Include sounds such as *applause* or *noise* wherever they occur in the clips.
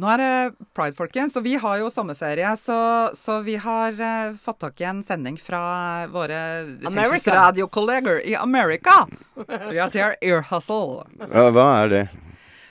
Nå er det pride, folkens, og vi har jo sommerferie, så, så vi har uh, fått tak i en sending fra våre radiokolleger i Amerika. Vi har til Ear Hustle. Ja, hva er det?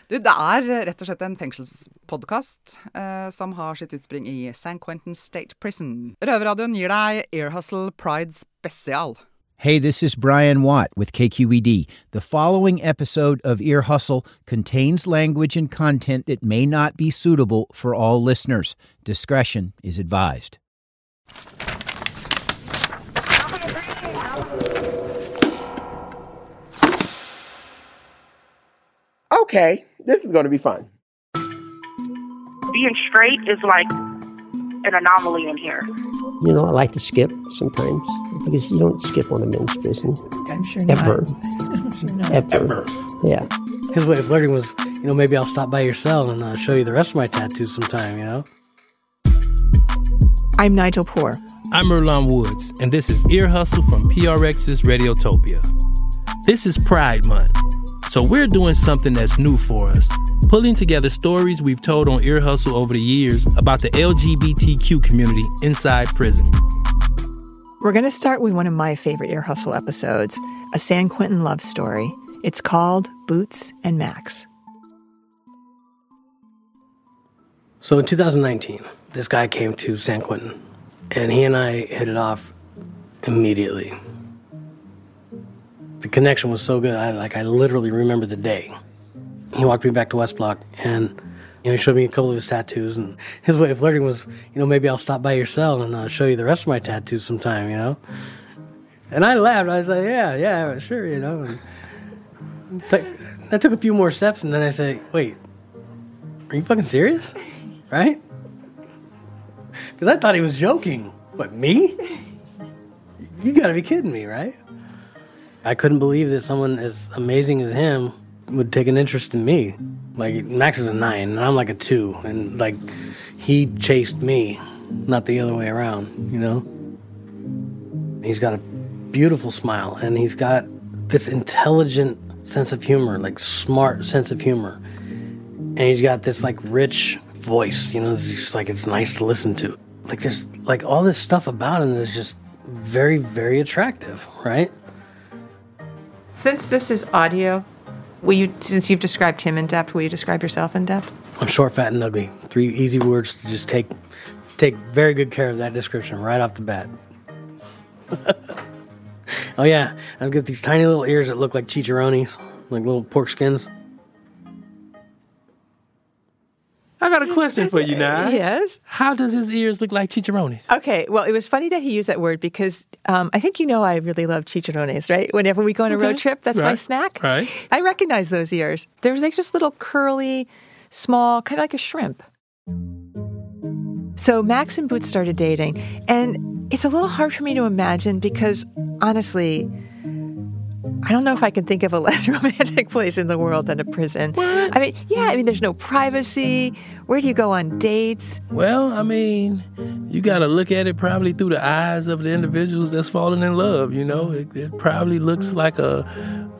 Du, det er rett og slett en fengselspodkast uh, som har sitt utspring i San Quentin State Prison. Røverradioen gir deg Ear Hustle Pride spesial. Hey, this is Brian Watt with KQED. The following episode of Ear Hustle contains language and content that may not be suitable for all listeners. Discretion is advised. Okay, this is going to be fun. Being straight is like an anomaly in here. You know, I like to skip sometimes because you don't skip on a men's prison. I'm sure ever. *laughs* not. ever. Ever. Yeah. His way of flirting was, you know, maybe I'll stop by your cell and uh, show you the rest of my tattoos sometime, you know? I'm Nigel Poor. I'm Earlonne Woods, and this is Ear Hustle from PRX's Radiotopia. This is Pride Month, so we're doing something that's new for us, pulling together stories we've told on Ear Hustle over the years about the LGBTQ community inside prison. We're going to start with one of my favorite Ear Hustle episodes, a San Quentin love story. It's called Boots and Max. So in 2019, this guy came to San Quentin, and he and I hit it off immediately. The connection was so good, I like I literally remember the day. He walked me back to West Block, and you know, he showed me a couple of his tattoos, and his way of flirting was, you know, maybe I'll stop by your cell and uh, show you the rest of my tattoos sometime, you know. And I laughed. I was like, yeah, yeah, sure, you know. And *laughs* I took a few more steps, and then I said, wait, are you fucking serious? *laughs* Right? Because I thought he was joking. What, me? *laughs* You gotta be kidding me, right? I couldn't believe that someone as amazing as him would take an interest in me. Like, Max is a nine, and I'm like a two. And, like, he chased me, not the other way around, you know? He's got a beautiful smile, and he's got this intelligent sense of humor, like, smart sense of humor. And he's got this, like, rich voice, you know? It's just like, it's nice to listen to. Like, there's, like, all this stuff about him that's just very, very attractive, right? Since this is audio, will you, since you've described him in depth, will you describe yourself in depth? I'm short, fat, and ugly. Three easy words to just take take very good care of that description right off the bat. *laughs* oh yeah, I've got these tiny little ears that look like chicharrones, like little pork skins. I got a question for you now. Yes. How does his ears look like chicharrones? Okay, well, it was funny that he used that word because um, I think you know I really love chicharrones, right? Whenever we go on a road trip, that's my snack. Right. I recognize those ears. There's like just little curly, small, kind of like a shrimp. So Max and Boots started dating, and it's a little hard for me to imagine because honestly, I don't know if I can think of a less *laughs* romantic place in the world than a prison. I mean, yeah, I mean, there's no privacy. Where do you go on dates? Well, I mean, you got to look at it probably through the eyes of the individuals that's falling in love. You know, it, it probably looks like a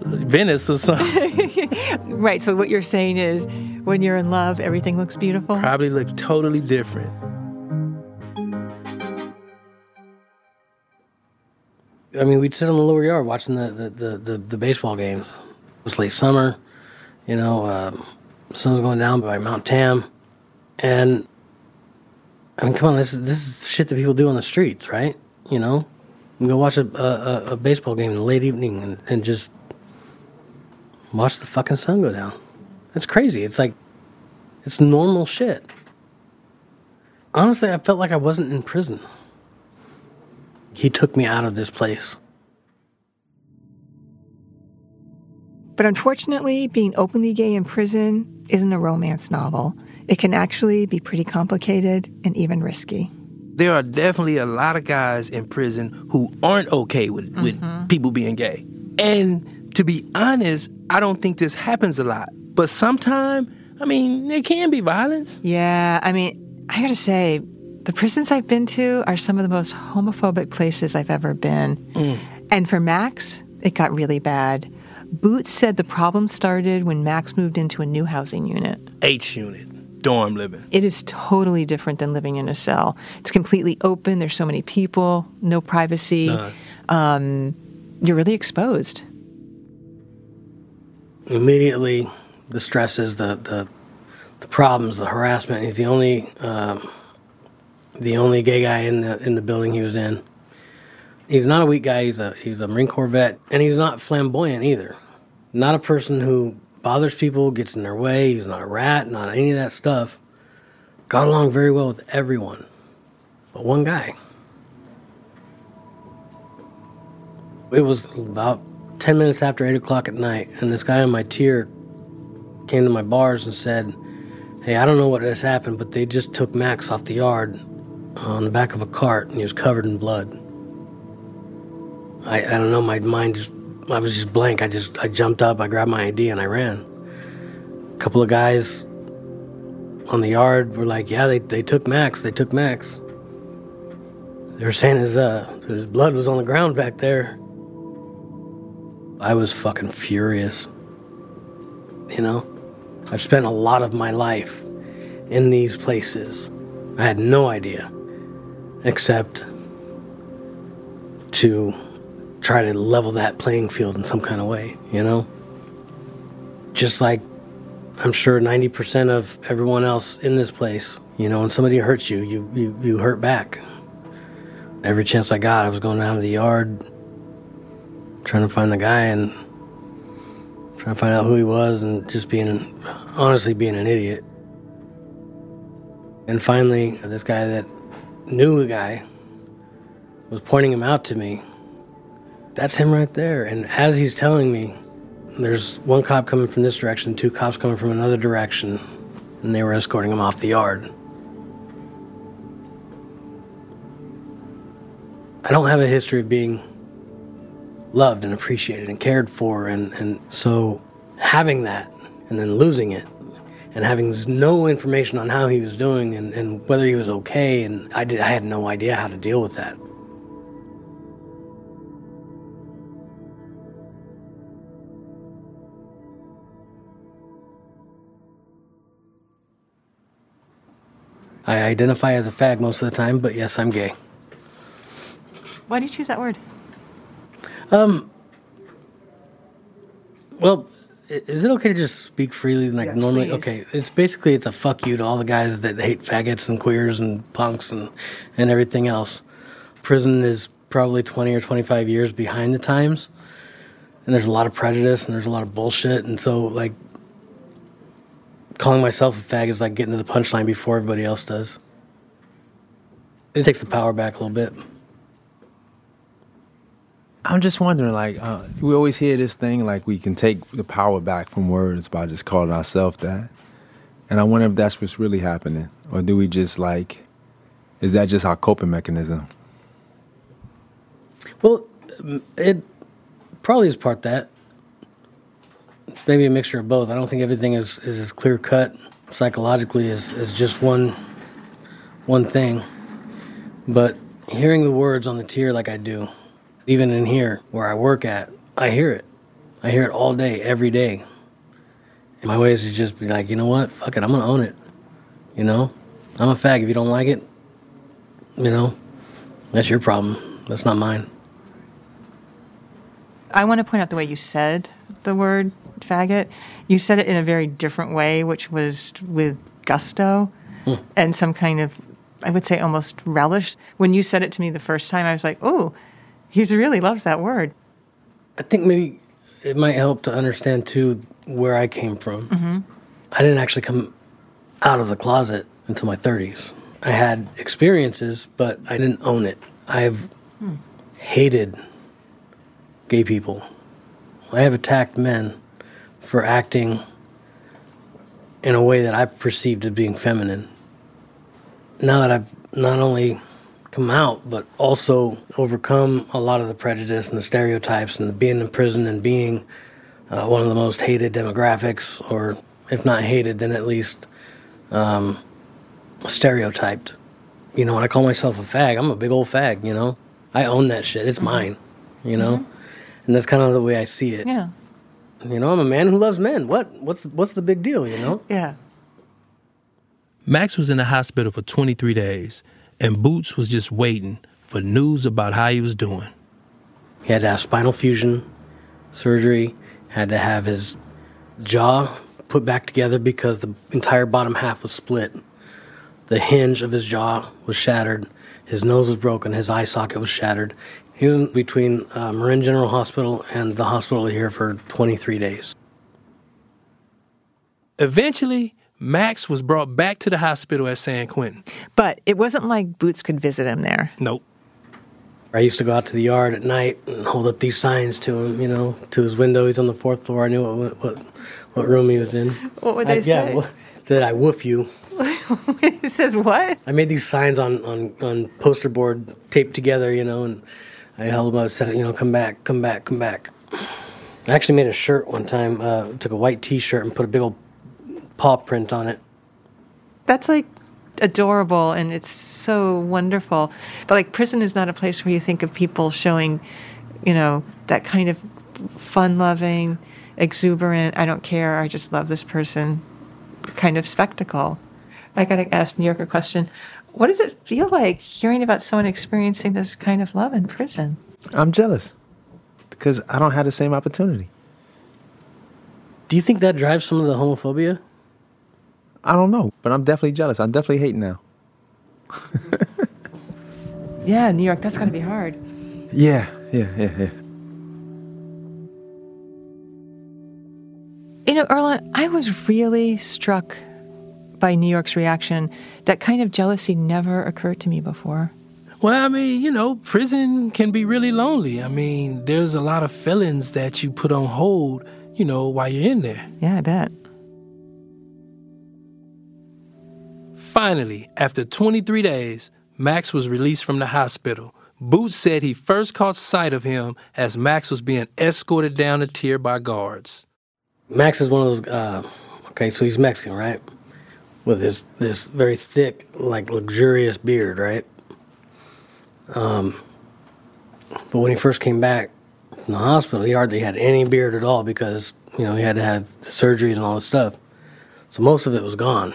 Venice or something. *laughs* Right. So what you're saying is, when you're in love, everything looks beautiful. probably looks totally different. I mean, we'd sit on the lower yard watching the the, the, the, the baseball games. It was late summer, you know, uh, sun's going down by Mount Tam, and I mean, come on, this is, this is shit that people do on the streets, right? You know, you go watch a, a, a baseball game in the late evening and, and just watch the fucking sun go down. That's crazy. It's like, it's normal shit. Honestly, I felt like I wasn't in prison. He took me out of this place. But unfortunately, being openly gay in prison isn't a romance novel. It can actually be pretty complicated and even risky. There are definitely a lot of guys in prison who aren't okay with, with mm-hmm. people being gay. And to be honest, I don't think this happens a lot. But sometimes, I mean, there can be violence. Yeah, I mean, I gotta say, the prisons I've been to are some of the most homophobic places I've ever been. And for Max, it got really bad. Boots said the problem started when Max moved into a new housing unit. H unit. dorm living. It is totally different than living in a cell. It's completely open. There's so many people, no privacy. Um, you're really exposed. Immediately, the stresses, the the, the problems, the harassment. He's the only um, the only gay guy in the in the building he was in. He's not a weak guy. He's a he's a Marine Corps vet, and he's not flamboyant either. Not a person who bothers people, gets in their way. He's not a rat, not any of that stuff. Got along very well with everyone, but one guy. It was about 10 minutes after 8 o'clock at night, and this guy on my tier came to my bars and said, Hey, I don't know what has happened, but they just took Max off the yard on the back of a cart, and he was covered in blood. I, I don't know, my mind just, I was just blank. I just, I jumped up, I grabbed my ID, and I ran. A couple of guys on the yard were like, Yeah, they, they took Max, they took Max. They were saying his, uh, his blood was on the ground back there. I was fucking furious. You know? I've spent a lot of my life in these places. I had no idea, except to try to level that playing field in some kind of way, you know? Just like I'm sure 90% of everyone else in this place, you know, when somebody hurts you, you, you, you hurt back. Every chance I got, I was going down to the yard, trying to find the guy and trying to find out who he was and just being, honestly, being an idiot. And finally, this guy that knew the guy was pointing him out to me. That's him right there. And as he's telling me, there's one cop coming from this direction, two cops coming from another direction, and they were escorting him off the yard. I don't have a history of being loved and appreciated and cared for. And, and so having that and then losing it and having no information on how he was doing and, and whether he was okay, and I, did, I had no idea how to deal with that. I identify as a fag most of the time, but yes, I'm gay. Why do you choose that word? Um. Well, is it okay to just speak freely like normally? please. Okay, it's basically it's a fuck you to all the guys that hate faggots and queers and punks and and everything else. Prison is probably twenty or twenty five years behind the times, and there's a lot of prejudice and there's a lot of bullshit, and so like calling myself a fag is like getting to the punchline before everybody else does. It takes the power back a little bit. I'm just wondering, like, uh, we always hear this thing, like we can take the power back from words by just calling ourselves that. And I wonder if that's what's really happening, or do we just like, is that just our coping mechanism? Well, it probably is part that. It's maybe a mixture of both. I don't think everything is, is as clear cut psychologically as, as just one one thing. But hearing the words on the tier like I do, even in here where I work at, I hear it. I hear it all day, every day. And my way is to just be like, you know what? Fuck it, I'm gonna own it. You know? I'm a fag. If you don't like it, you know, that's your problem. That's not mine. I want to point out the way you said the word faggot. You said it in a very different way, which was with gusto hmm. and some kind of, I would say, almost relish. When you said it to me the first time, I was like, oh, he really loves that word. I think maybe it might help to understand too where I came from. Mhm. I didn't actually come out of the closet until my 30s. I had experiences, but I didn't own it. I've Hmm. hated gay people. I have attacked men for acting in a way that I perceived as being feminine. Now that I've not only come out, but also overcome a lot of the prejudice and the stereotypes and being in prison and being uh, one of the most hated demographics, or if not hated, then at least um, stereotyped. You know, when I call myself a fag, I'm a big old fag, you know? I own that shit. It's mine, you know? And that's kind of the way I see it. Yeah. You know, I'm a man who loves men. What? What's what's the big deal, you know? Yeah. Max was in the hospital for 23 days, and Boots was just waiting for news about how he was doing. He had to have spinal fusion surgery, had to have his jaw put back together because the entire bottom half was split. The hinge of his jaw was shattered. His nose was broken. His eye socket was shattered. He was between uh, Marin General Hospital and the hospital here for 23 days. Eventually, Max was brought back to the hospital at San Quentin. But it wasn't like Boots could visit him there. Nope. I used to go out to the yard at night and hold up these signs to him, you know, to his window. He's on the fourth floor. I knew what what, what room he was in. What would they I, say? Yeah, said I woof you. *laughs* it says what? I made these signs on, on, on poster board taped together, you know, and I held them up, said, you know, come back, come back, come back. I actually made a shirt one time. Uh, took a white T-shirt and put a big old paw print on it. That's like adorable and it's so wonderful. But like prison is not a place where you think of people showing, you know, that kind of fun-loving, exuberant, I don't care, I just love this person kind of spectacle. I got to ask New York a question. What does it feel like hearing about someone experiencing this kind of love in prison? I'm jealous because I don't have the same opportunity. Do you think that drives some of the homophobia? I don't know, but I'm definitely jealous. I'm definitely hating now. *laughs* yeah, New York, that's got to be hard. Yeah, yeah, yeah, yeah. You know, Earlonne, I was really struck by New York's reaction. That kind of jealousy never occurred to me before. Well, I mean, you know, prison can be really lonely. I mean, there's a lot of feelings that you put on hold, you know, while you're in there. Yeah, I bet. Finally, after 23 days, Max was released from the hospital. Boots said he first caught sight of him as Max was being escorted down the tier by guards. Max is one of those, uh, okay, so he's Mexican, right? With this, this very thick, like luxurious beard, right? Um, but when he first came back from the hospital, he hardly had any beard at all because, you know, he had to have surgery and all this stuff. So most of it was gone.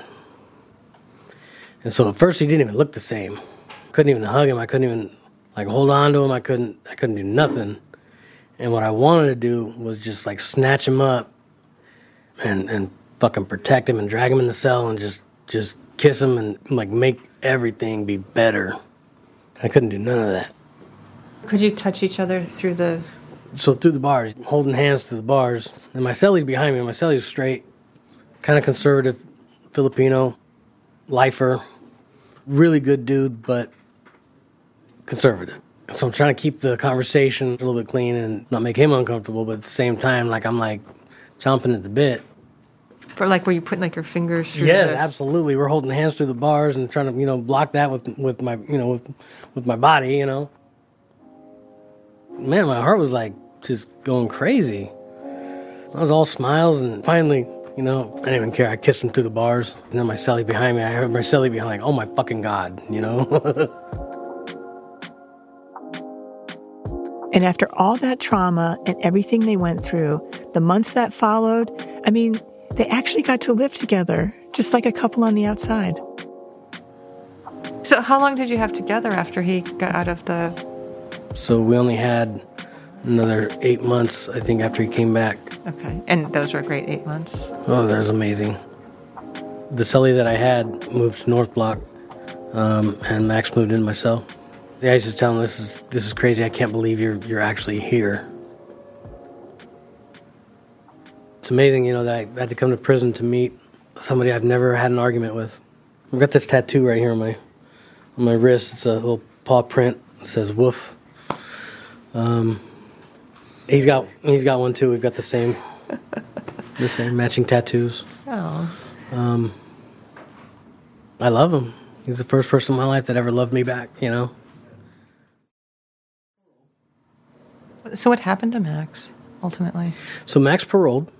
And so at first he didn't even look the same. Couldn't even hug him. I couldn't even like hold on to him. I couldn't I couldn't do nothing. And what I wanted to do was just like snatch him up and and fucking protect him and drag him in the cell and just just kiss him and like make everything be better. I couldn't do none of that. Could you touch each other through the So through the bars, holding hands through the bars. And my cellie's behind me. My cellie's straight, kind of conservative, Filipino, lifer, really good dude, but conservative. So I'm trying to keep the conversation a little bit clean and not make him uncomfortable, but at the same time, like I'm like chomping at the bit. For like where you putting like your fingers through Yes, the... absolutely. We're holding hands through the bars and trying to, you know, block that with with my, you know, with with my body, you know. Man, my heart was like just going crazy. I was all smiles and finally, you know, I didn't even care. I kissed him through the bars. And then my cellie behind me, I heard my cellie behind like, oh my fucking God, you know? *laughs* And after all that trauma and everything they went through, the months that followed, I mean, they actually got to live together, just like a couple on the outside. So, how long did you have together after he got out of the. so we only had another eight months, I think, after he came back. Okay. And those were a great eight months. Oh, that was amazing. The cellie that I had moved to North Block, um, and Max moved in my cell. The guys just telling him, this is this is crazy. I can't believe you're you're actually here. It's amazing, you know, that I had to come to prison to meet somebody I've never had an argument with. I've got this tattoo right here on my on my wrist. It's a little paw print. It says "woof." Um, he's got he's got one too. We've got the same *laughs* the same matching tattoos. Oh. Um, I love him. He's the first person in my life that ever loved me back. You know. So, what happened to Max ultimately? So Max paroled.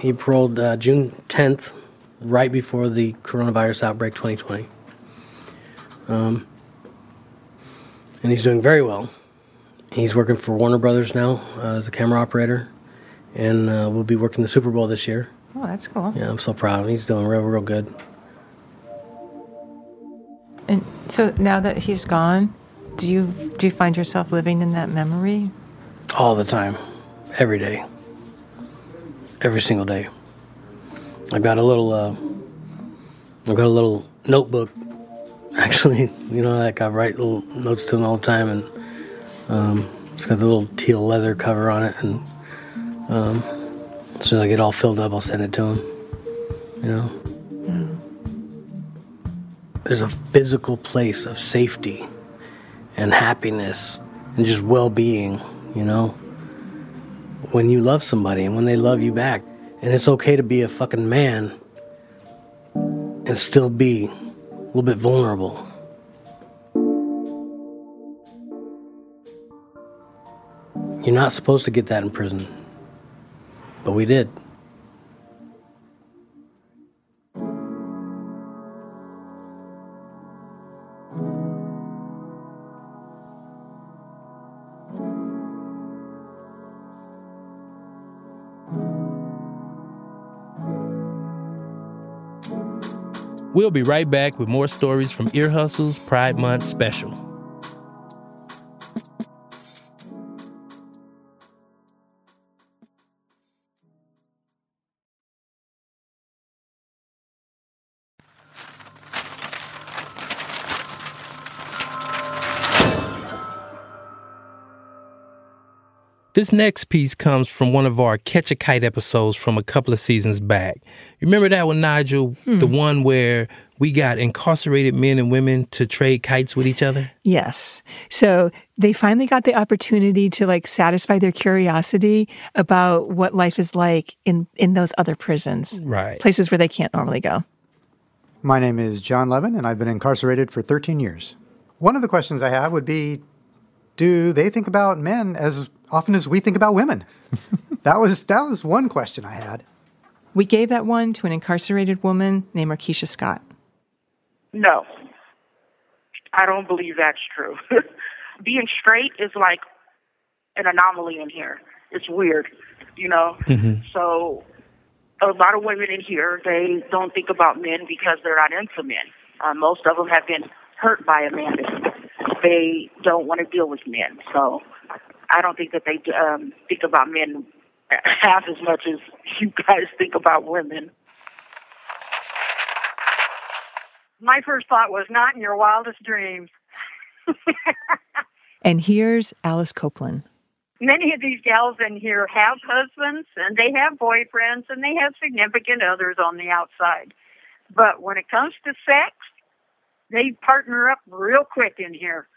He paroled uh, June 10th, right before the coronavirus outbreak 2020. Um, and he's doing very well. He's working for Warner Brothers now uh, as a camera operator, and uh, we'll be working the Super Bowl this year. Oh, that's cool. Yeah, I'm so proud of him. He's doing real, real good. And so now that he's gone, do you do you find yourself living in that memory? All the time, every day, every single day. I've got a little, uh, I've got a little notebook. *laughs* Actually, you know, like I write little notes to him all the time, and um, it's got the little teal leather cover on it. And um, as soon as I get all filled up, I'll send it to him. You know, mm. there's a physical place of safety and happiness and just well-being. You know, when you love somebody and when they love you back, and it's okay to be a fucking man and still be a little bit vulnerable. You're not supposed to get that in prison, but we did. We'll be right back with more stories from Ear Hustle's Pride Month special. This next piece comes from one of our Catch a Kite episodes from a couple of seasons back. You remember that one, Nigel? Hmm. The one where we got incarcerated men and women to trade kites with each other? Yes. So they finally got the opportunity to like satisfy their curiosity about what life is like in, in those other prisons. Right. Places where they can't normally go. My name is John Levin, and I've been incarcerated for 13 years. One of the questions I have would be do they think about men as often as we think about women? *laughs* that was that was one question I had. We gave that one to an incarcerated woman named Markeisha Scott. No. I don't believe that's true. *laughs* Being straight is like an anomaly in here. It's weird, you know? Mm-hmm. So a lot of women in here, they don't think about men because they're not into men. Uh, most of them have been hurt by a man they don't want to deal with men. So I don't think that they um, think about men half as much as *laughs* you guys think about women. My first thought was not in your wildest dreams. *laughs* and here's Alice Copeland. Many of these gals in here have husbands and they have boyfriends and they have significant others on the outside. But when it comes to sex, they partner up real quick in here.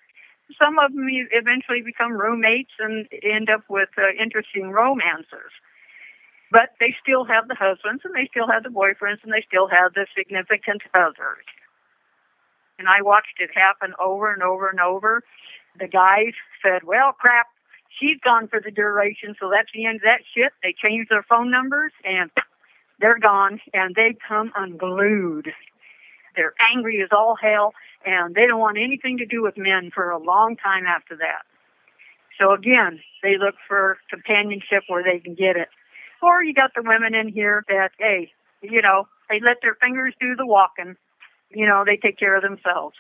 Some of them eventually become roommates and end up with uh, interesting romances. But they still have the husbands and they still have the boyfriends and they still have the significant others. And I watched it happen over and over and over. The guys said, well, crap, she's gone for the duration, so that's the end of that shit. They change their phone numbers and they're gone and they come unglued. They're angry as all hell, and they don't want anything to do with men for a long time after that. So again, they look for companionship where they can get it. Or you got the women in here that, hey, you know, they let their fingers do the walking. You know, they take care of themselves.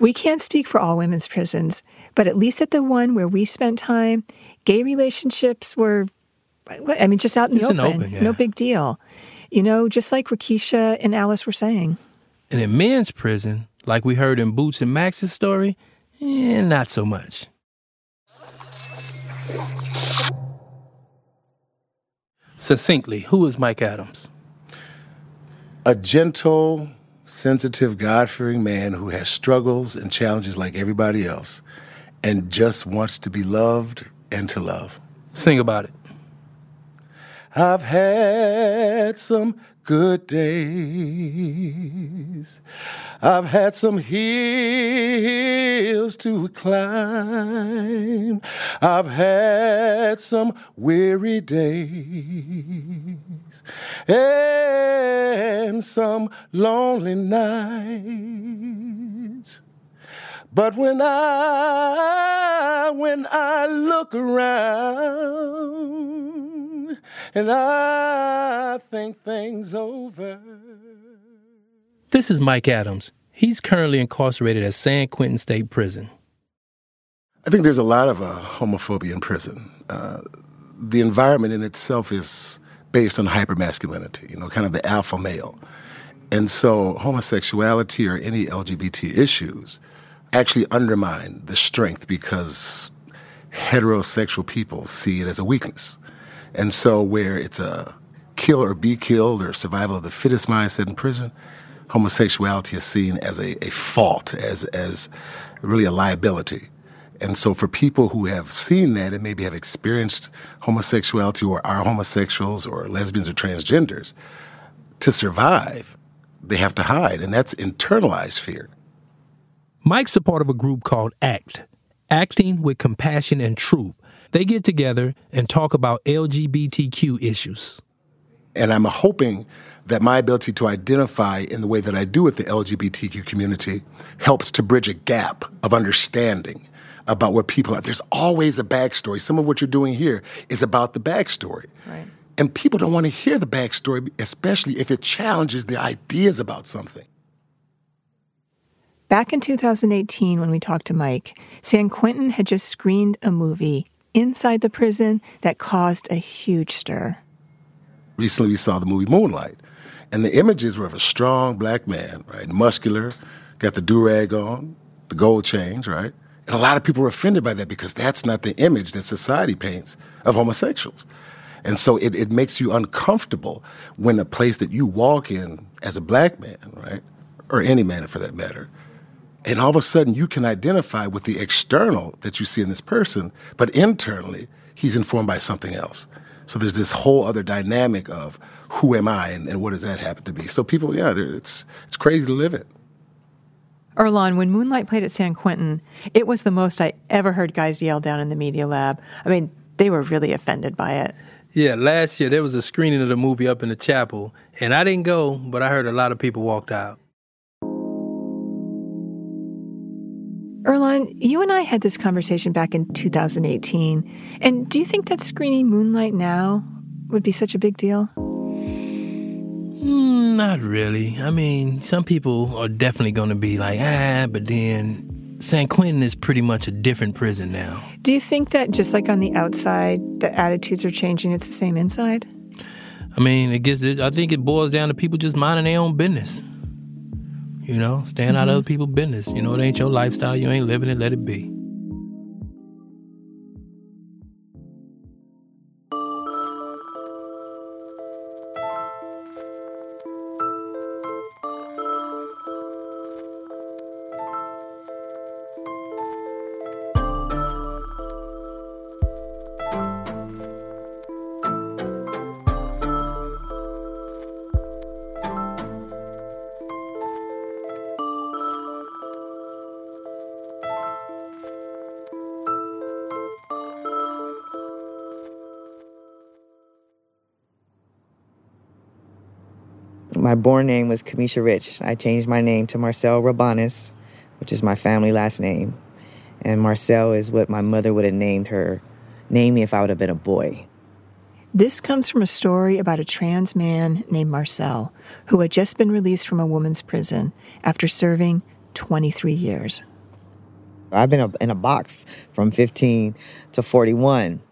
We can't speak for all women's prisons, but at least at the one where we spent time, gay relationships were, I mean, just out in the open. open yeah. No big deal. You know, just like Markeisha and Alice were saying. And in men's prison, like we heard in Boots and Max's story, eh, not so much. Succinctly, who is Mike Adams? A gentle, sensitive, God fearing man who has struggles and challenges like everybody else and just wants to be loved and to love. Sing about it. I've had some good days. I've had some hills to climb. I've had some weary days and some lonely nights. But when I when I look around and I think things over. This is Mike Adams. He's currently incarcerated at San Quentin State Prison. I think there's a lot of uh, homophobia in prison. Uh, the environment in itself is based on hypermasculinity, you know, kind of the alpha male. And so homosexuality or any LGBT issues actually undermine the strength because heterosexual people see it as a weakness. And so where it's a kill or be killed or survival of the fittest mindset in prison, homosexuality is seen as a, a fault, as, as really a liability. And so, for people who have seen that and maybe have experienced homosexuality or are homosexuals or lesbians or transgenders, to survive, they have to hide. And that's internalized fear. Mike's a part of a group called ACT, Acting with Compassion and Truth. They get together and talk about LGBTQ issues. And I'm hoping that my ability to identify in the way that I do with the LGBTQ community helps to bridge a gap of understanding about what people are. There's always a backstory. Some of what you're doing here is about the backstory. Right. And people don't want to hear the backstory, especially if it challenges their ideas about something. Back in 2018, when we talked to Mike, San Quentin had just screened a movie inside the prison that caused a huge stir. Recently, we saw the movie Moonlight, and the images were of a strong black man, right? Muscular, got the do rag on, the gold chains, right? And a lot of people were offended by that because that's not the image that society paints of homosexuals. And so it, it makes you uncomfortable when a place that you walk in as a black man, right, or any man for that matter, and all of a sudden you can identify with the external that you see in this person, but internally he's informed by something else. So there's this whole other dynamic of who am I and, and what does that happen to be. So people, yeah, it's it's crazy to live it. Earlonne, when Moonlight played at San Quentin, it was the most I ever heard guys yell down in the media lab. I mean, they were really offended by it. Yeah, last year there was a screening of the movie up in the chapel, and I didn't go, but I heard a lot of people walked out. Earlonne, you and I had this conversation back in 2018. And do you think that screening Moonlight now would be such a big deal? Mm, not really. I mean, some people are definitely going to be like, ah, but then San Quentin is pretty much a different prison now. Do you think that just like on the outside, the attitudes are changing, it's the same inside? I mean, it gets. I think it boils down to people just minding their own business. You know, staying mm-hmm. out of mm-hmm. other people's business. You know, it ain't your lifestyle. You ain't living it. Let it be. My born name was Kamisha Rich. I changed my name to Marcel Rabanis, which is my family last name. And Marcel is what my mother would have named her, named me if I would have been a boy. This comes from a story about a trans man named Marcel, who had just been released from a woman's prison after serving 23 years. I've been in a box from 15 to 41.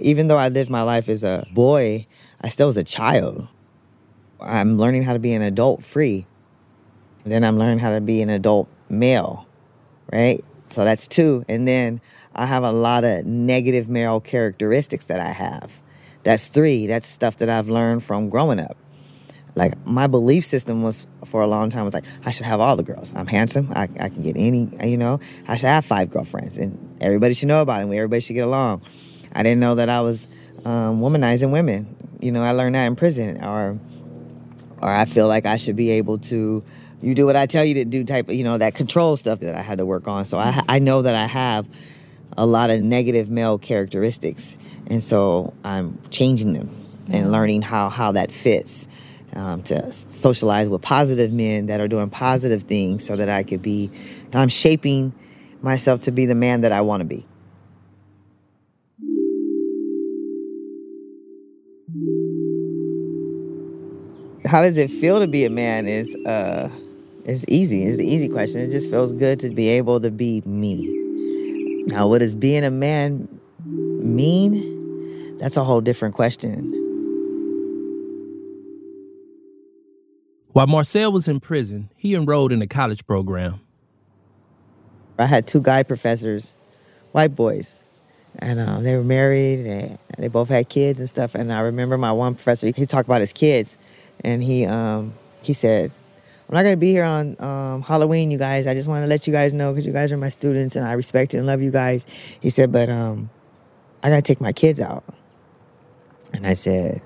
Even though I lived my life as a boy, I still was a child. I'm learning how to be an adult free. then I'm learning how to be an adult male, right? So that's two. And then I have a lot of negative male characteristics that I have. That's three. That's stuff that I've learned from growing up. Like my belief system was for a long time was like I should have all the girls. I'm handsome. I, I can get any. You know, I should have five girlfriends, and everybody should know about it. Everybody should get along. I didn't know that I was um, womanizing women. You know, I learned that in prison, or or I feel like I should be able to you do what I tell you to do type of, you know, that control stuff that I had to work on. So I, I know that I have a lot of negative male characteristics. And so I'm changing them and learning how, how that fits um, to socialize with positive men that are doing positive things so that I could be, I'm shaping myself to be the man that I want to be. How does it feel to be a man is uh It's easy. It's the easy question. It just feels good to be able to be me. Now, what does being a man mean? That's a whole different question. While Marcel was in prison, he enrolled in a college program. I had two guy professors, white boys, and um, they were married and they both had kids and stuff. And I remember my one professor, he talked about his kids, and he um, he said, I'm not gonna be here on um, Halloween, you guys. I just want to let you guys know because you guys are my students and I respect and love you guys. He said, but um, I gotta take my kids out. And I said,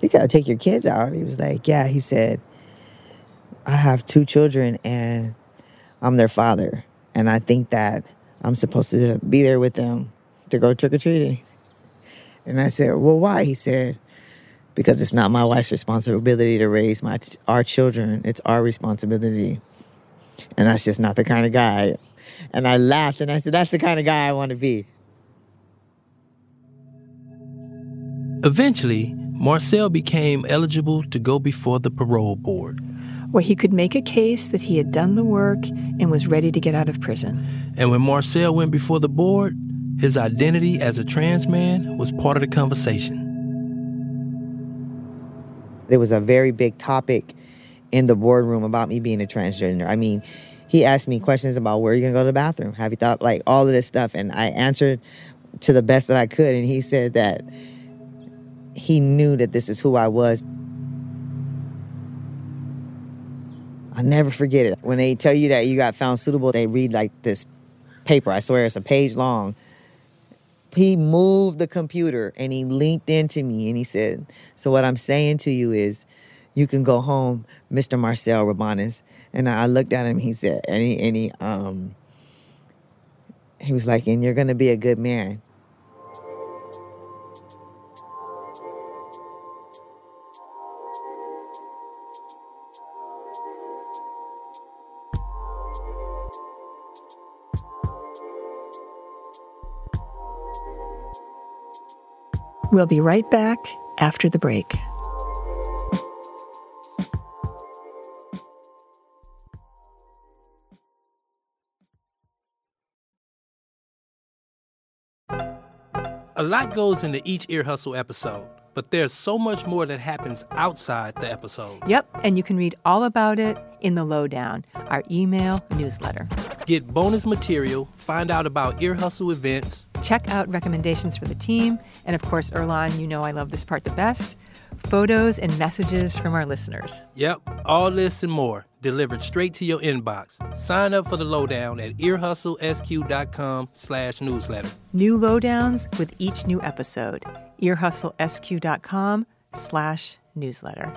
you gotta take your kids out. He was like, yeah. He said, I have two children and I'm their father. And I think that I'm supposed to be there with them to go trick or treating. And I said, Well, why? He said, Because it's not my wife's responsibility to raise my our children. It's our responsibility. And that's just not the kind of guy. And I laughed and I said, That's the kind of guy I want to be. Eventually, Marcel became eligible to go before the parole board where he could make a case that he had done the work and was ready to get out of prison. And when Marcel went before the board, his identity as a trans man was part of the conversation. It was a very big topic in the boardroom about me being a transgender. I mean, he asked me questions about where are you gonna go to the bathroom? Have you thought like all of this stuff? And I answered to the best that I could. And he said that he knew that this is who I was. I'll never forget it. When they tell you that you got found suitable, they read like this paper. I swear it's a page long. He moved the computer and he linked into me and he said, So what I'm saying to you is you can go home, Mr. Marcel Robanes. And I looked at him, he said, and he, and he um he was like, and you're gonna be a good man. We'll be right back after the break. A lot goes into each Ear Hustle episode, but there's so much more that happens outside the episode. Yep, and you can read all about it in the Lowdown, our email newsletter. Get bonus material, find out about Ear Hustle events, check out recommendations for the team, and of course, Earlonne, you know I love this part the best photos and messages from our listeners. Yep, all this and more delivered straight to your inbox. Sign up for the lowdown at earhustlesq.com slash newsletter. New lowdowns with each new episode. earhustlesq.com slash newsletter.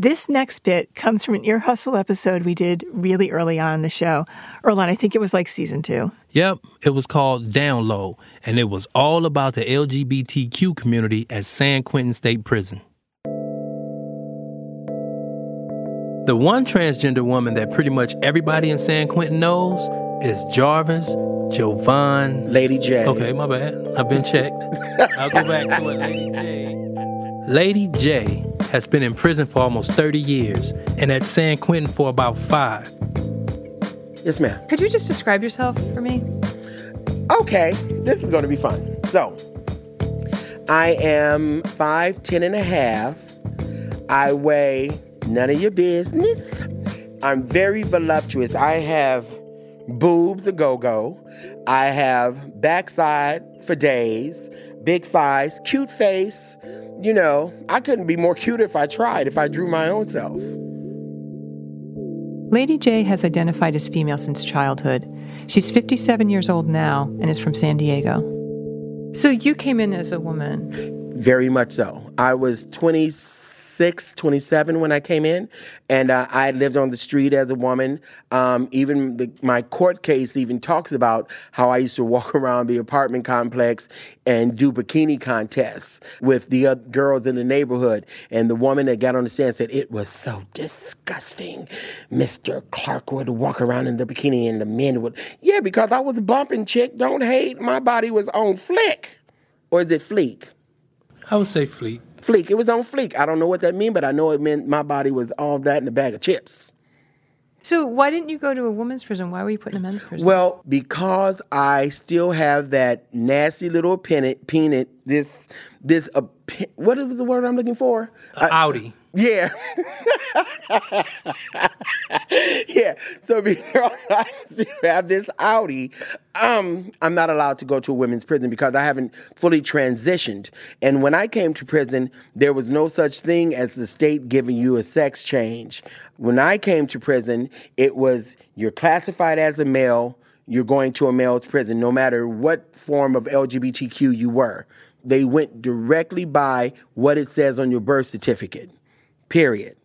This next bit comes from an Ear Hustle episode we did really early on in the show. Earlonne, I think it was like season two. Yep, it was called Down Low, and it was all about the LGBTQ community at San Quentin State Prison. The one transgender woman that pretty much everybody in San Quentin knows is Jarvis Jovan. Lady J. Okay, my bad. I've been checked. I'll go back to it, Lady J. Lady J has been in prison for almost 30 years and at San Quentin for about five. Yes, ma'am. Could you just describe yourself for me? Okay, this is going to be fun. So, I am 5'10 and a half. I weigh none of your business. I'm very voluptuous. I have boobs a go go. I have backside for days, big thighs, cute face, you know, I couldn't be more cute if I tried, if I drew my own self. Lady J has identified as female since childhood. She's 57 years old now and is from San Diego. So you came in as a woman? Very much so. I was 26 26, 27 when I came in, and uh, I lived on the street as a woman. Um, even the, my court case even talks about how I used to walk *laughs* around the apartment complex and do bikini contests with the girls in the neighborhood. And the woman that got on the stand said it was so disgusting. Mr. Clark would walk around in the bikini, and the men would, yeah, because I was bumping chick. Don't hate. My body was on flick, or is it fleek? I would say fleek. Fleek. It was on fleek. I don't know what that means, but I know it meant my body was all that in a bag of chips. So why didn't you go to a woman's prison? Why were you put in a men's prison? Well, because I still have that nasty little peanut, peanut. This, this, uh, what is the word I'm looking for? Uh, Audi. Yeah. yeah. So because *laughs* I have this Audi, um, I'm not allowed to go to a women's prison because I haven't fully transitioned. And when I came to prison, there was no such thing as the state giving you a sex change. When I came to prison, it was you're classified as a male, you're going to a male's prison, no matter what form of LGBTQ you were. They went directly by what it says on your birth certificate. Period.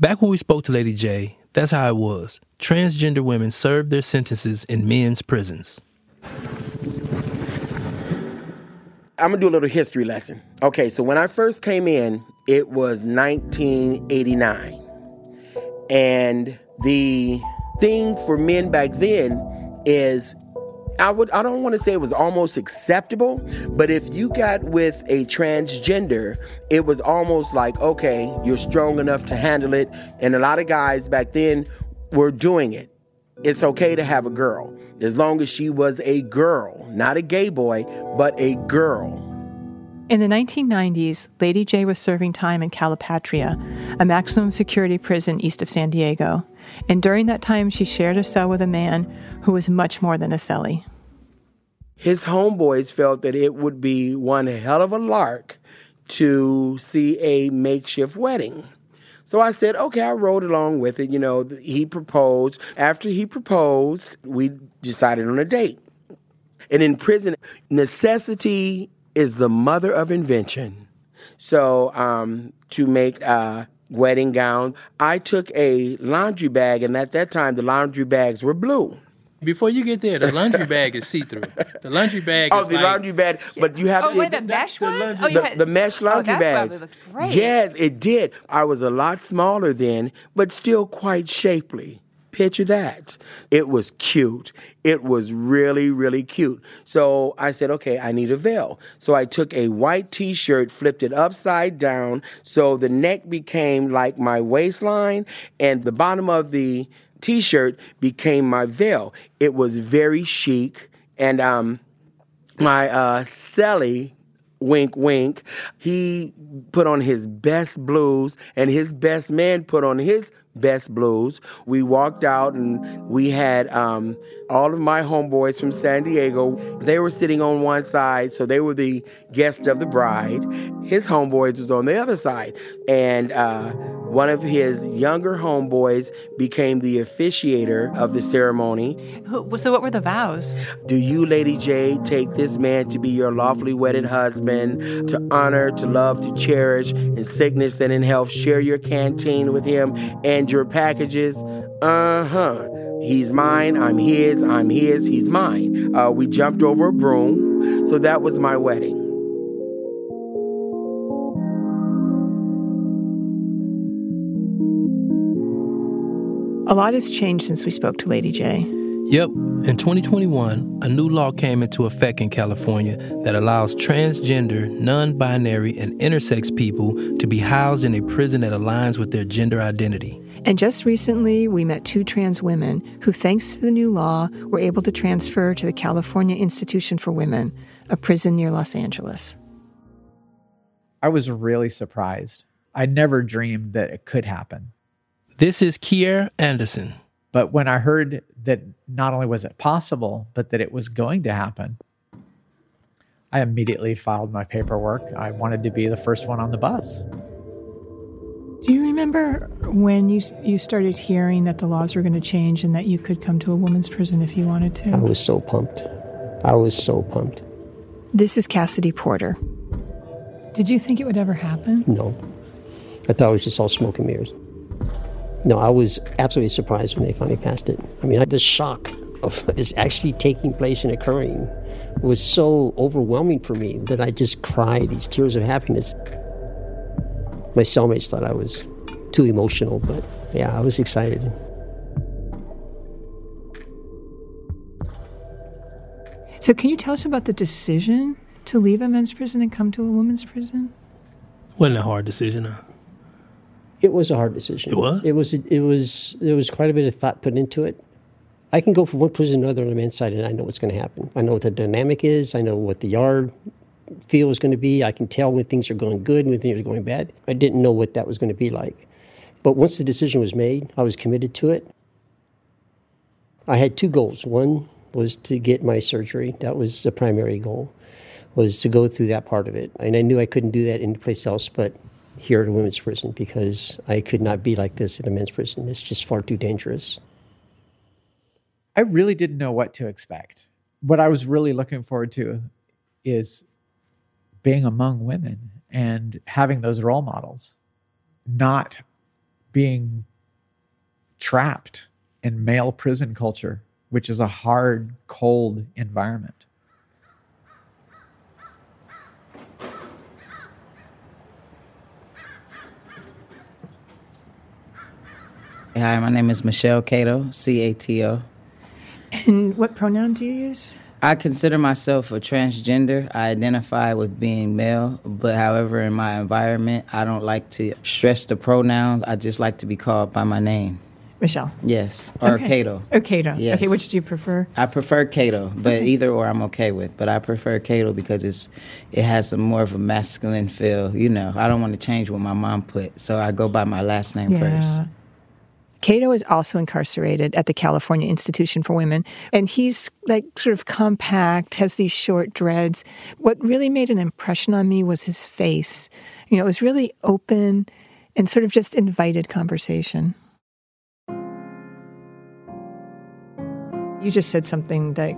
Back when we spoke to Lady J, that's how it was. Transgender women served their sentences in men's prisons. I'm gonna do a little history lesson. Okay, so when I first came in, it was 1989. And the thing for men back then is I would I don't want to say it was almost acceptable, but if you got with a transgender, it was almost like, okay, you're strong enough to handle it. And a lot of guys back then were doing it. It's okay to have a girl as long as she was a girl, not a gay boy, but a girl. In the 1990s, Lady J was serving time in Calipatria, a maximum security prison east of San Diego. And during that time, she shared a cell with a man who was much more than a cellie. His homeboys felt that it would be one hell of a lark to see a makeshift wedding. So I said, okay, I rode along with it. You know, he proposed. After he proposed, we decided on a date. And in prison, necessity is the mother of invention. So um, to make a wedding gown, I took a laundry bag, and at that time, the laundry bags were blue. Before you get there, the laundry bag is see through. The laundry bag. Oh, the like, laundry bag, but you have oh, to. wait, the mesh the, ones? The, oh, had, the, mesh oh, laundry oh, bags. Yes, it did. I was a lot smaller then, but still quite shapely. Picture that. It was cute. It was really, really cute. So I said, okay, I need a veil. So I took a white t shirt, flipped it upside down, so the neck became like my waistline, and the bottom of the t shirt became my veil. It was very chic. And um, my uh, cellie, wink, wink, he put on his best blues, and his best man put on his best blues. We walked out and we had um, all of my homeboys from San Diego. They were sitting on one side, so they were the guest of the bride. His homeboys was on the other side. And uh, one of his younger homeboys became the officiator of the ceremony. So, what were the vows? Do you, Lady J, take this man to be your lawfully wedded husband, to honor, to love, to cherish, in sickness and in health, share your canteen with him and your packages? Uh huh. He's mine, I'm his, I'm his, he's mine. Uh, we jumped over a broom, so that was my wedding. A lot has changed since we spoke to Lady J. Yep. In 2021, a new law came into effect in California that allows transgender, non binary, and intersex people to be housed in a prison that aligns with their gender identity. And just recently, we met two trans women who, thanks to the new law, were able to transfer to the California Institution for Women, a prison near Los Angeles. I was really surprised. I never dreamed that it could happen. This is Kier Anderson. But when I heard that not only was it possible, but that it was going to happen, I immediately filed my paperwork. I wanted to be the first one on the bus. Do you remember when you you started hearing that the laws were going to change and that you could come to a woman's prison if you wanted to? I was so pumped. I was so pumped. This is Cassidy Porter. Did you think it would ever happen? No. I thought it was just all smoke and mirrors. No, I was absolutely surprised when they finally passed it. I mean, the shock of this actually taking place and occurring was so overwhelming for me that I just cried these tears of happiness. My cellmates thought I was too emotional, but yeah, I was excited. So, can you tell us about the decision to leave a men's prison and come to a women's prison? Wasn't a hard decision, huh? It was a hard decision. It was. It was. It was. There was quite a bit of thought put into it. I can go from one prison to another on the men's side, and I know what's going to happen. I know what the dynamic is. I know what the yard feel is going to be. I can tell when things are going good and when things are going bad. I didn't know what that was going to be like. But once the decision was made, I was committed to it. I had two goals. One was to get my surgery. That was the primary goal, was to go through that part of it. And I knew I couldn't do that anyplace else but here at a women's prison because I could not be like this in a men's prison. It's just far too dangerous. I really didn't know what to expect. What I was really looking forward to is being among women and having those role models, not being trapped in male prison culture which is a hard, cold environment. Hi, my name is Michelle Cato, C A T O. And what pronoun do you use? I consider myself a transgender. I identify with being male, but however, in my environment, I don't like to stress the pronouns. I just like to be called by my name. Michelle. Yes, or okay. Cato. Or Cato. Yes. Okay, which do you prefer? I prefer Cato, but okay. either or I'm okay with. But I prefer Cato because it's it has a more of a masculine feel. You know, I don't want to change what my mom put, so I go by my last name yeah. first. Cato is also incarcerated at the California Institution for Women, and he's like sort of compact, has these short dreads. What really made an impression on me was his face. You know, it was really open and sort of just invited conversation. You just said something that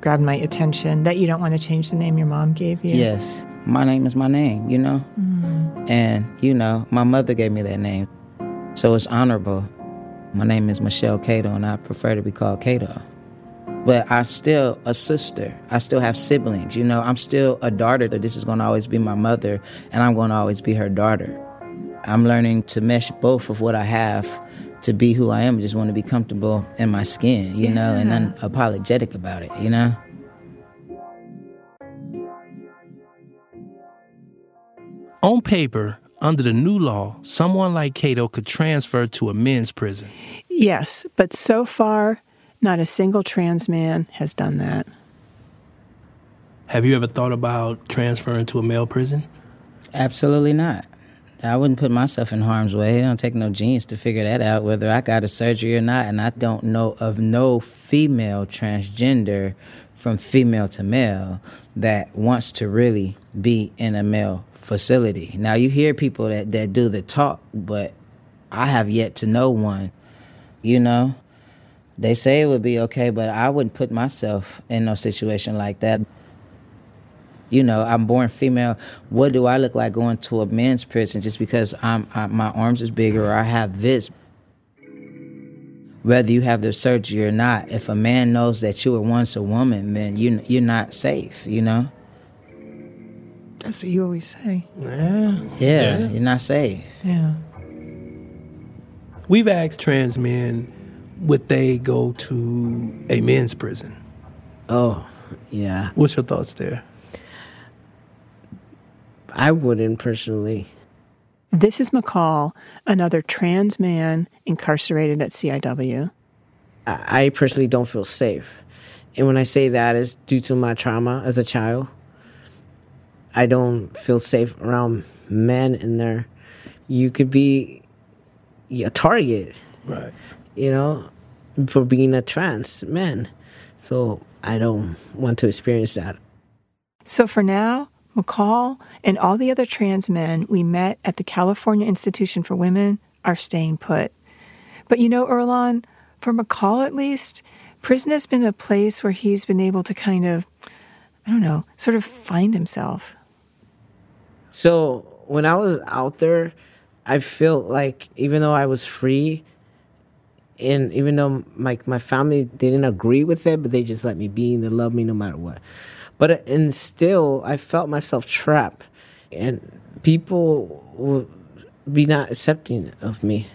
grabbed my attention that you don't want to change the name your mom gave you. Yes. My name is my name, you know? Mm. And, you know, my mother gave me that name. So it's honorable. My name is Michelle Cato, and I prefer to be called Cato. But I'm still a sister. I still have siblings. You know, I'm still a daughter. This is going to always be my mother, and I'm going to always be her daughter. I'm learning to mesh both of what I have to be who I am. I just want to be comfortable in my skin, you yeah. know, and unapologetic about it, you know? On paper, under the new law, someone like Cato could transfer to a men's prison. Yes, but so far, not a single trans man has done that. Have you ever thought about transferring to a male prison? Absolutely not. I wouldn't put myself in harm's way. It don't take no genius to figure that out, whether I got a surgery or not. And I don't know of no female transgender from female to male that wants to really be in a male facility. Now you hear people that, that do the talk, but I have yet to know one. You know? They say it would be okay, but I wouldn't put myself in no situation like that you know, I'm born female. What do I look like going to a men's prison just because I'm, I, my arms is bigger or I have this? Whether you have the surgery or not, if a man knows that you were once a woman, then you you're not safe. You know. That's what you always say. Yeah. Yeah, yeah. you're not safe. Yeah. We've asked trans men would they go to a men's prison. Oh, yeah. What's your thoughts there? I wouldn't personally. This is McCall, another trans man incarcerated at CIW. I personally don't feel safe. And when I say that is due to my trauma as a child. I don't feel safe around men in there. You could be a target. Right. You know, for being a trans man. So I don't want to experience that. So for now, McCall and all the other trans men we met at the California Institution for Women are staying put. But you know, Earlonne, for McCall at least, prison has been a place where he's been able to kind of, I don't know, sort of find himself. So when I was out there, I felt like even though I was free, and even though my my family didn't agree with it, but they just let me be and they love me no matter what. But uh, and still, I felt myself trapped, and people will be not accepting of me.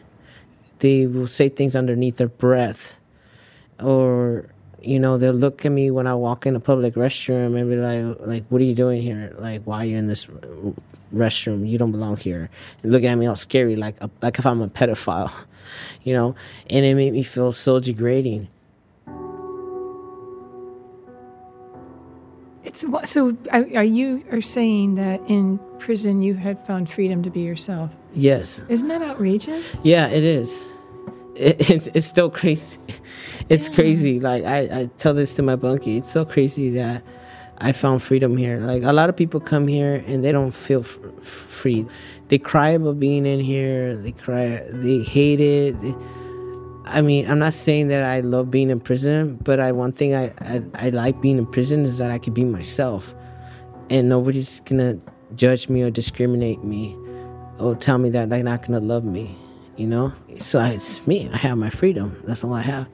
They will say things underneath their breath, or you know they'll look at me when I walk in a public restroom and be like, like, what are you doing here? Like, why are you in this restroom? You don't belong here. And looking at me all scary, like, uh, like if I'm a pedophile, *laughs* you know. And it made me feel so degrading. It's so. Are you are saying that in prison you had found freedom to be yourself? Yes. Isn't that outrageous? Yeah, it is. It, *laughs* it's it's still crazy. It's yeah. crazy. Like I, I tell this to my bunkie. It's so crazy that I found freedom here. Like a lot of people come here and they don't feel f- free. They cry about being in here. They cry. They hate it. I mean, I'm not saying that I love being in prison, but I one thing I, I, I like being in prison is that I can be myself, and nobody's gonna judge me or discriminate me, or tell me that they're not gonna love me, you know. So it's me. I have my freedom. That's all I have.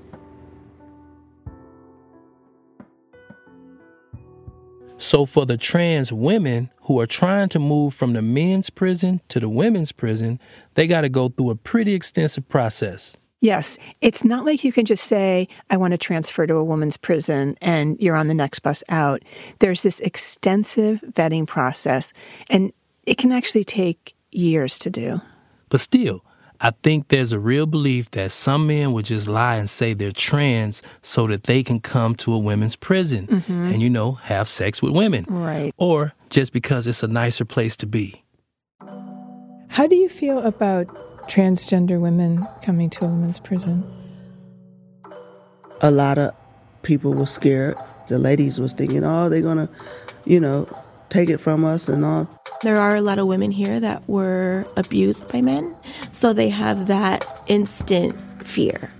So, for the trans women who are trying to move from the men's prison to the women's prison, they got to go through a pretty extensive process. Yes. It's not like you can just say, I want to transfer to a woman's prison and you're on the next bus out. There's this extensive vetting process, and it can actually take years to do. But still, I think there's a real belief that some men would just lie and say they're trans so that they can come to a women's prison mm-hmm. and, you know, have sex with women. Right. Or just because it's a nicer place to be. How do you feel about transgender women coming to a women's prison? A lot of people were scared. The ladies was thinking, oh, they're gonna, you know, take it from us and all. There are a lot of women here that were abused by men, so they have that instant fear.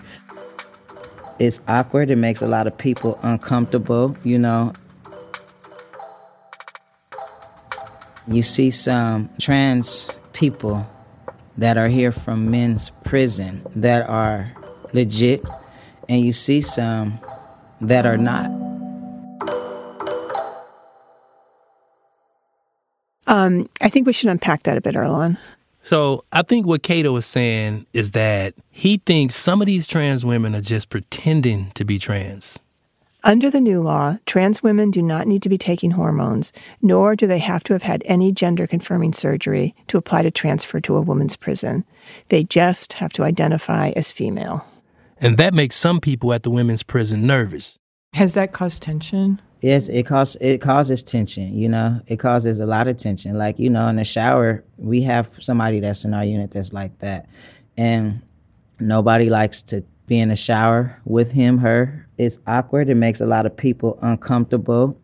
It's awkward. It makes a lot of people uncomfortable, you know. You see some trans people that are here from men's prison that are legit, and you see some that are not. Um, I think we should unpack that a bit, Earlonne. So I think what Cato is saying is that he thinks some of these trans women are just pretending to be trans. Under the new law, trans women do not need to be taking hormones, nor do they have to have had any gender confirming surgery to apply to transfer to a woman's prison. They just have to identify as female. And that makes some people at the women's prison nervous. Has that caused tension? Yes, it causes it causes tension. You know, it causes a lot of tension. Like you know, in the shower, we have somebody that's in our unit that's like that, and nobody likes to be in the shower with him, her. It's awkward. It makes a lot of people uncomfortable.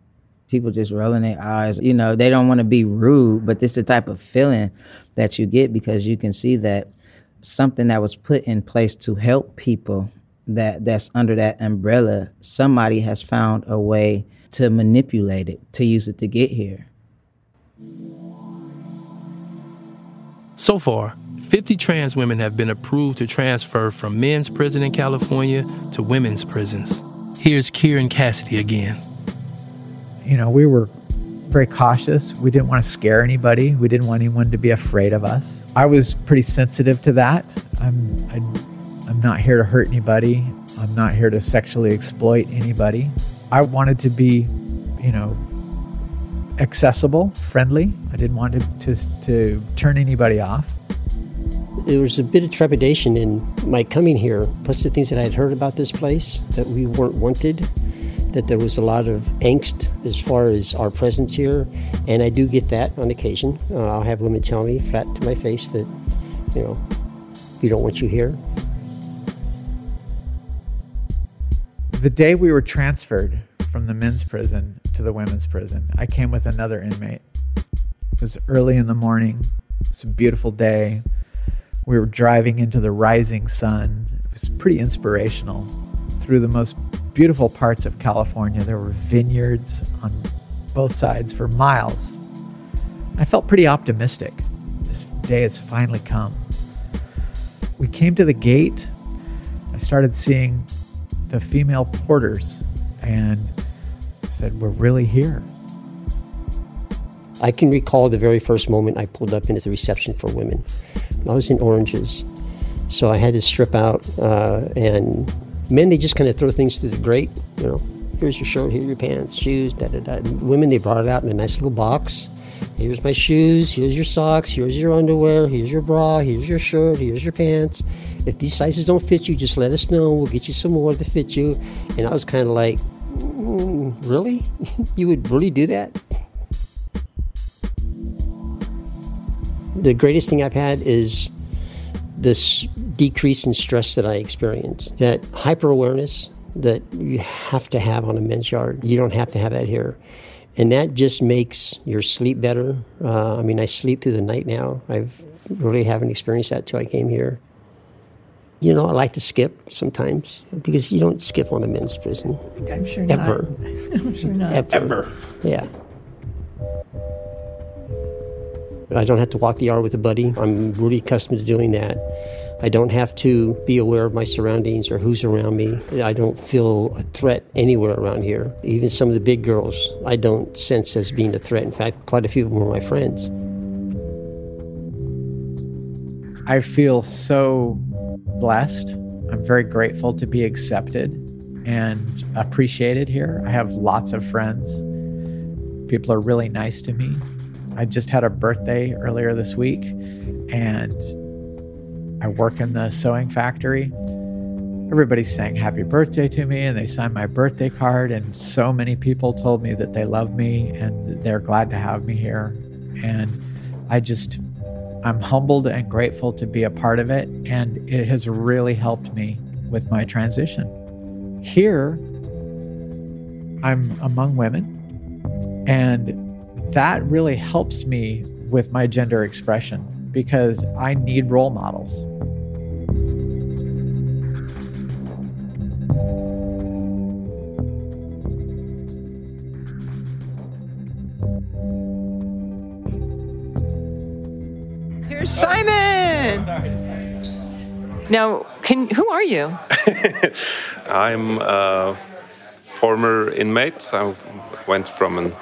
People just rolling their eyes. You know, they don't want to be rude, but this is the type of feeling that you get because you can see that something that was put in place to help people that that's under that umbrella, somebody has found a way to manipulate it, to use it to get here. So far, 50 trans women have been approved to transfer from men's prison in California to women's prisons. Here's Kieran Cassidy again. You know, we were very cautious. We didn't want to scare anybody. We didn't want anyone to be afraid of us. I was pretty sensitive to that. I'm I, am i am not here to hurt anybody. I'm not here to sexually exploit anybody. I wanted to be, you know, accessible, friendly. I didn't want to, to, to turn anybody off there was a bit of trepidation in my coming here, plus the things that I had heard about this place, that we weren't wanted, that there was a lot of angst as far as our presence here. And I do get that on occasion. Uh, I'll have women tell me flat to my face that, you know, we don't want you here. The day we were transferred from the men's prison to the women's prison, I came with another inmate. It was early in the morning. It was a beautiful day we were driving into the rising sun. It was pretty inspirational. Through the most beautiful parts of California, there were vineyards on both sides for miles. I felt pretty optimistic. This day has finally come. We came to the gate. I started seeing the female porters and said, We're really here. I can recall the very first moment I pulled up into the reception for women. I was in oranges, so I had to strip out. Uh, and men, they just kind of throw things through the grate. You know, here's your shirt, here's your pants, shoes. Da da da. Women, they brought it out in a nice little box. Here's my shoes. Here's your socks. Here's your underwear. Here's your bra. Here's your shirt. Here's your pants. If these sizes don't fit you, just let us know. We'll get you some more to fit you. And I was kind of like, mm, really? *laughs* you would really do that? the greatest thing I've had is this decrease in stress that I experienced. That hyper awareness that you have to have on a men's yard. You don't have to have that here. And that just makes your sleep better. Uh, I mean, I sleep through the night now. I've really haven't experienced that till I came here. You know, I like to skip sometimes because you don't skip on a men's prison. I'm sure Ever. not. *laughs* I'm sure not. Ever. Ever. Yeah. I don't have to walk the yard with a buddy. I'm really accustomed to doing that. I don't have to be aware of my surroundings or who's around me. I don't feel a threat anywhere around here. Even some of the big girls, I don't sense as being a threat. In fact, quite a few of them are my friends. I feel so blessed. I'm very grateful to be accepted and appreciated here. I have lots of friends. People are really nice to me. I just had a birthday earlier this week and I work in the sewing factory. Everybody's saying happy birthday to me and they signed my birthday card. And so many people told me that they love me and they're glad to have me here. And I just, I'm humbled and grateful to be a part of it. And it has really helped me with my transition. Here, I'm among women and that really helps me with my gender expression because I need role models. Here's Simon. Now, can who are you? *laughs* I'm a former inmate. I went from an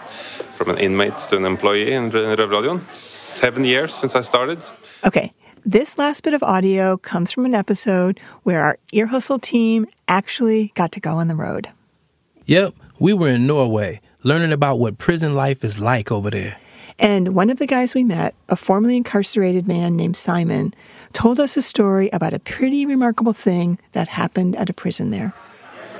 from an inmate to an employee in Røverradioen. Seven years since I started. Okay. This last bit of audio comes from an episode where our Ear Hustle team actually got to go on the road. Yep, we were in Norway, learning about what prison life is like over there. And one of the guys we met, a formerly incarcerated man named Simon, told us a story about a pretty remarkable thing that happened at a prison there.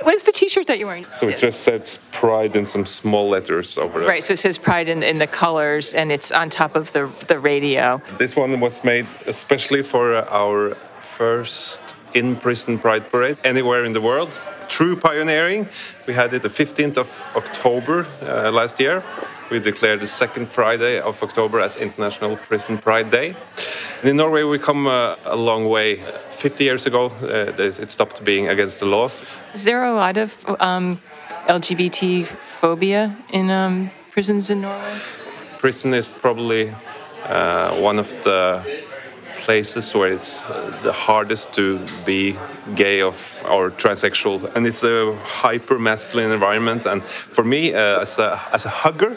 What's the T-shirt that you're wearing? So it just says Pride in some small letters over it. Right. So it says Pride in, in the colors, and it's on top of the the radio. This one was made especially for our first in-prison Pride parade anywhere in the world. True pioneering. We had it the 15th of October uh, last year. We declared the second Friday of October as International Prison Pride Day. And in Norway, we come uh, a long way. 50 years ago, uh, it stopped being against the law. Is there a lot of um, LGBT phobia in um, prisons in Norway? Prison is probably uh, one of the places where it's uh, the hardest to be gay of or transsexual, and it's a hyper masculine environment. And for me, uh, as a as a hugger,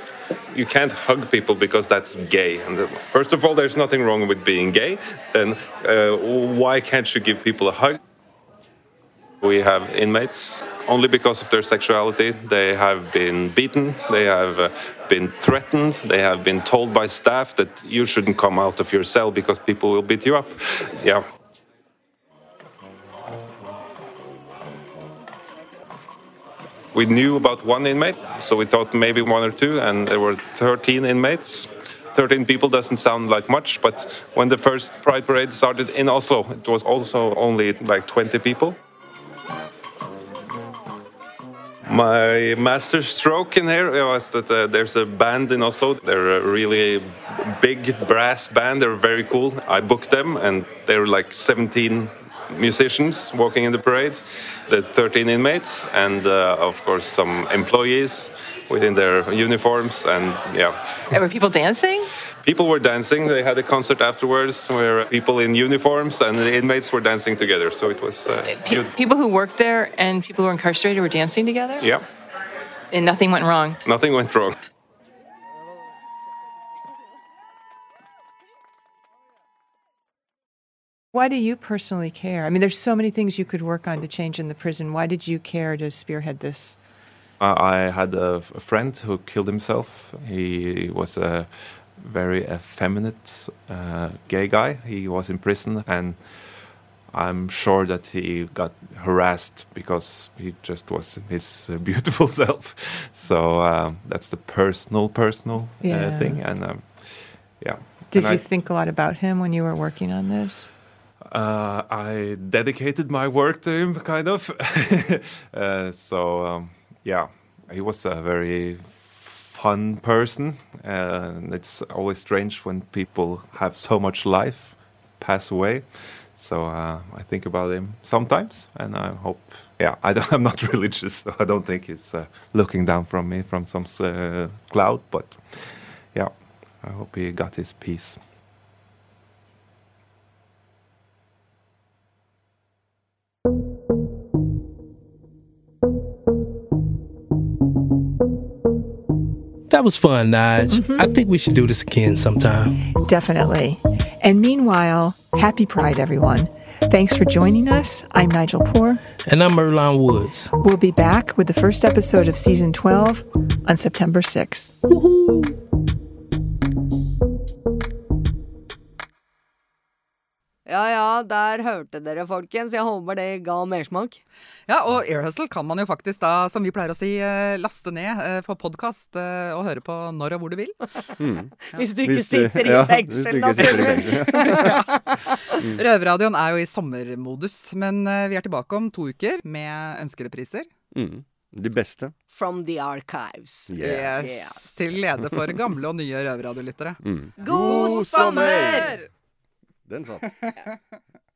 you can't hug people because that's gay. And the, first of all, there's nothing wrong with being gay. Then uh, why can't you give people a hug? We have inmates only because of their sexuality. They have been beaten, they have uh, been threatened, they have been told by staff that you shouldn't come out of your cell because people will beat you up. Yeah. We knew about one inmate, so we thought maybe one or two, and there were 13 inmates. 13 people doesn't sound like much, but when the first Pride Parade started in Oslo, it was also only like 20 people. My master stroke in here was that uh, there's a band in Oslo. They're a really big brass band. They're very cool. I booked them, and they were like 17 musicians walking in the parade, There's 13 inmates, and uh, of course some employees within their uniforms. And yeah. And were people dancing? People were dancing. They had a concert afterwards where people in uniforms and the inmates were dancing together. So it was uh, Pe- people who worked there and people who were incarcerated were dancing together. Yeah. And nothing went wrong. Nothing went wrong. Why do you personally care? I mean, there's so many things you could work on to change in the prison. Why did you care to spearhead this? Uh, I had a, a, friend who killed himself. He was a very effeminate uh, gay guy. He was in prison, and I'm sure that he got harassed because he just was his uh, *laughs* beautiful self. So uh, that's the personal, personal uh, thing. And um, yeah. Did and you I, think a lot about him when you were working on this? Uh, I dedicated my work to him, kind of. *laughs* uh, so um, yeah, he was a very fun person, and it's always strange when people have so much life pass away. So uh, I think about him sometimes, and I hope. Yeah, I am *laughs* not religious, so I don't think he's uh, looking down from me from some uh, cloud. But yeah, I hope he got his peace. That was fun, Nige. Mm-hmm. I think we should do this again sometime. Definitely. And meanwhile, happy Pride, everyone. Thanks for joining us. I'm Nigel Poor. And I'm Earlonne Woods. We'll be back with the first episode of season 12 on September 6th. Woo-hoo. Ja ja, der hørte dere, folkens. Jeg håper det ga mersmak. Ja, og Earhustle kan man jo faktisk da, som vi pleier å si, eh, laste ned eh, på podkast eh, og høre på når og hvor du vil. Mm. Ja. Hvis du ikke sitter i fengsel, naturligvis. *laughs* Røverradioen er jo i sommermodus, men vi er tilbake om to uker med ønskerepriser. Mm. De beste. From the archives. Yeah. Yes. yes. Til glede for gamle og nye røverradiolyttere. Mm. God sommer! Den satt. *laughs*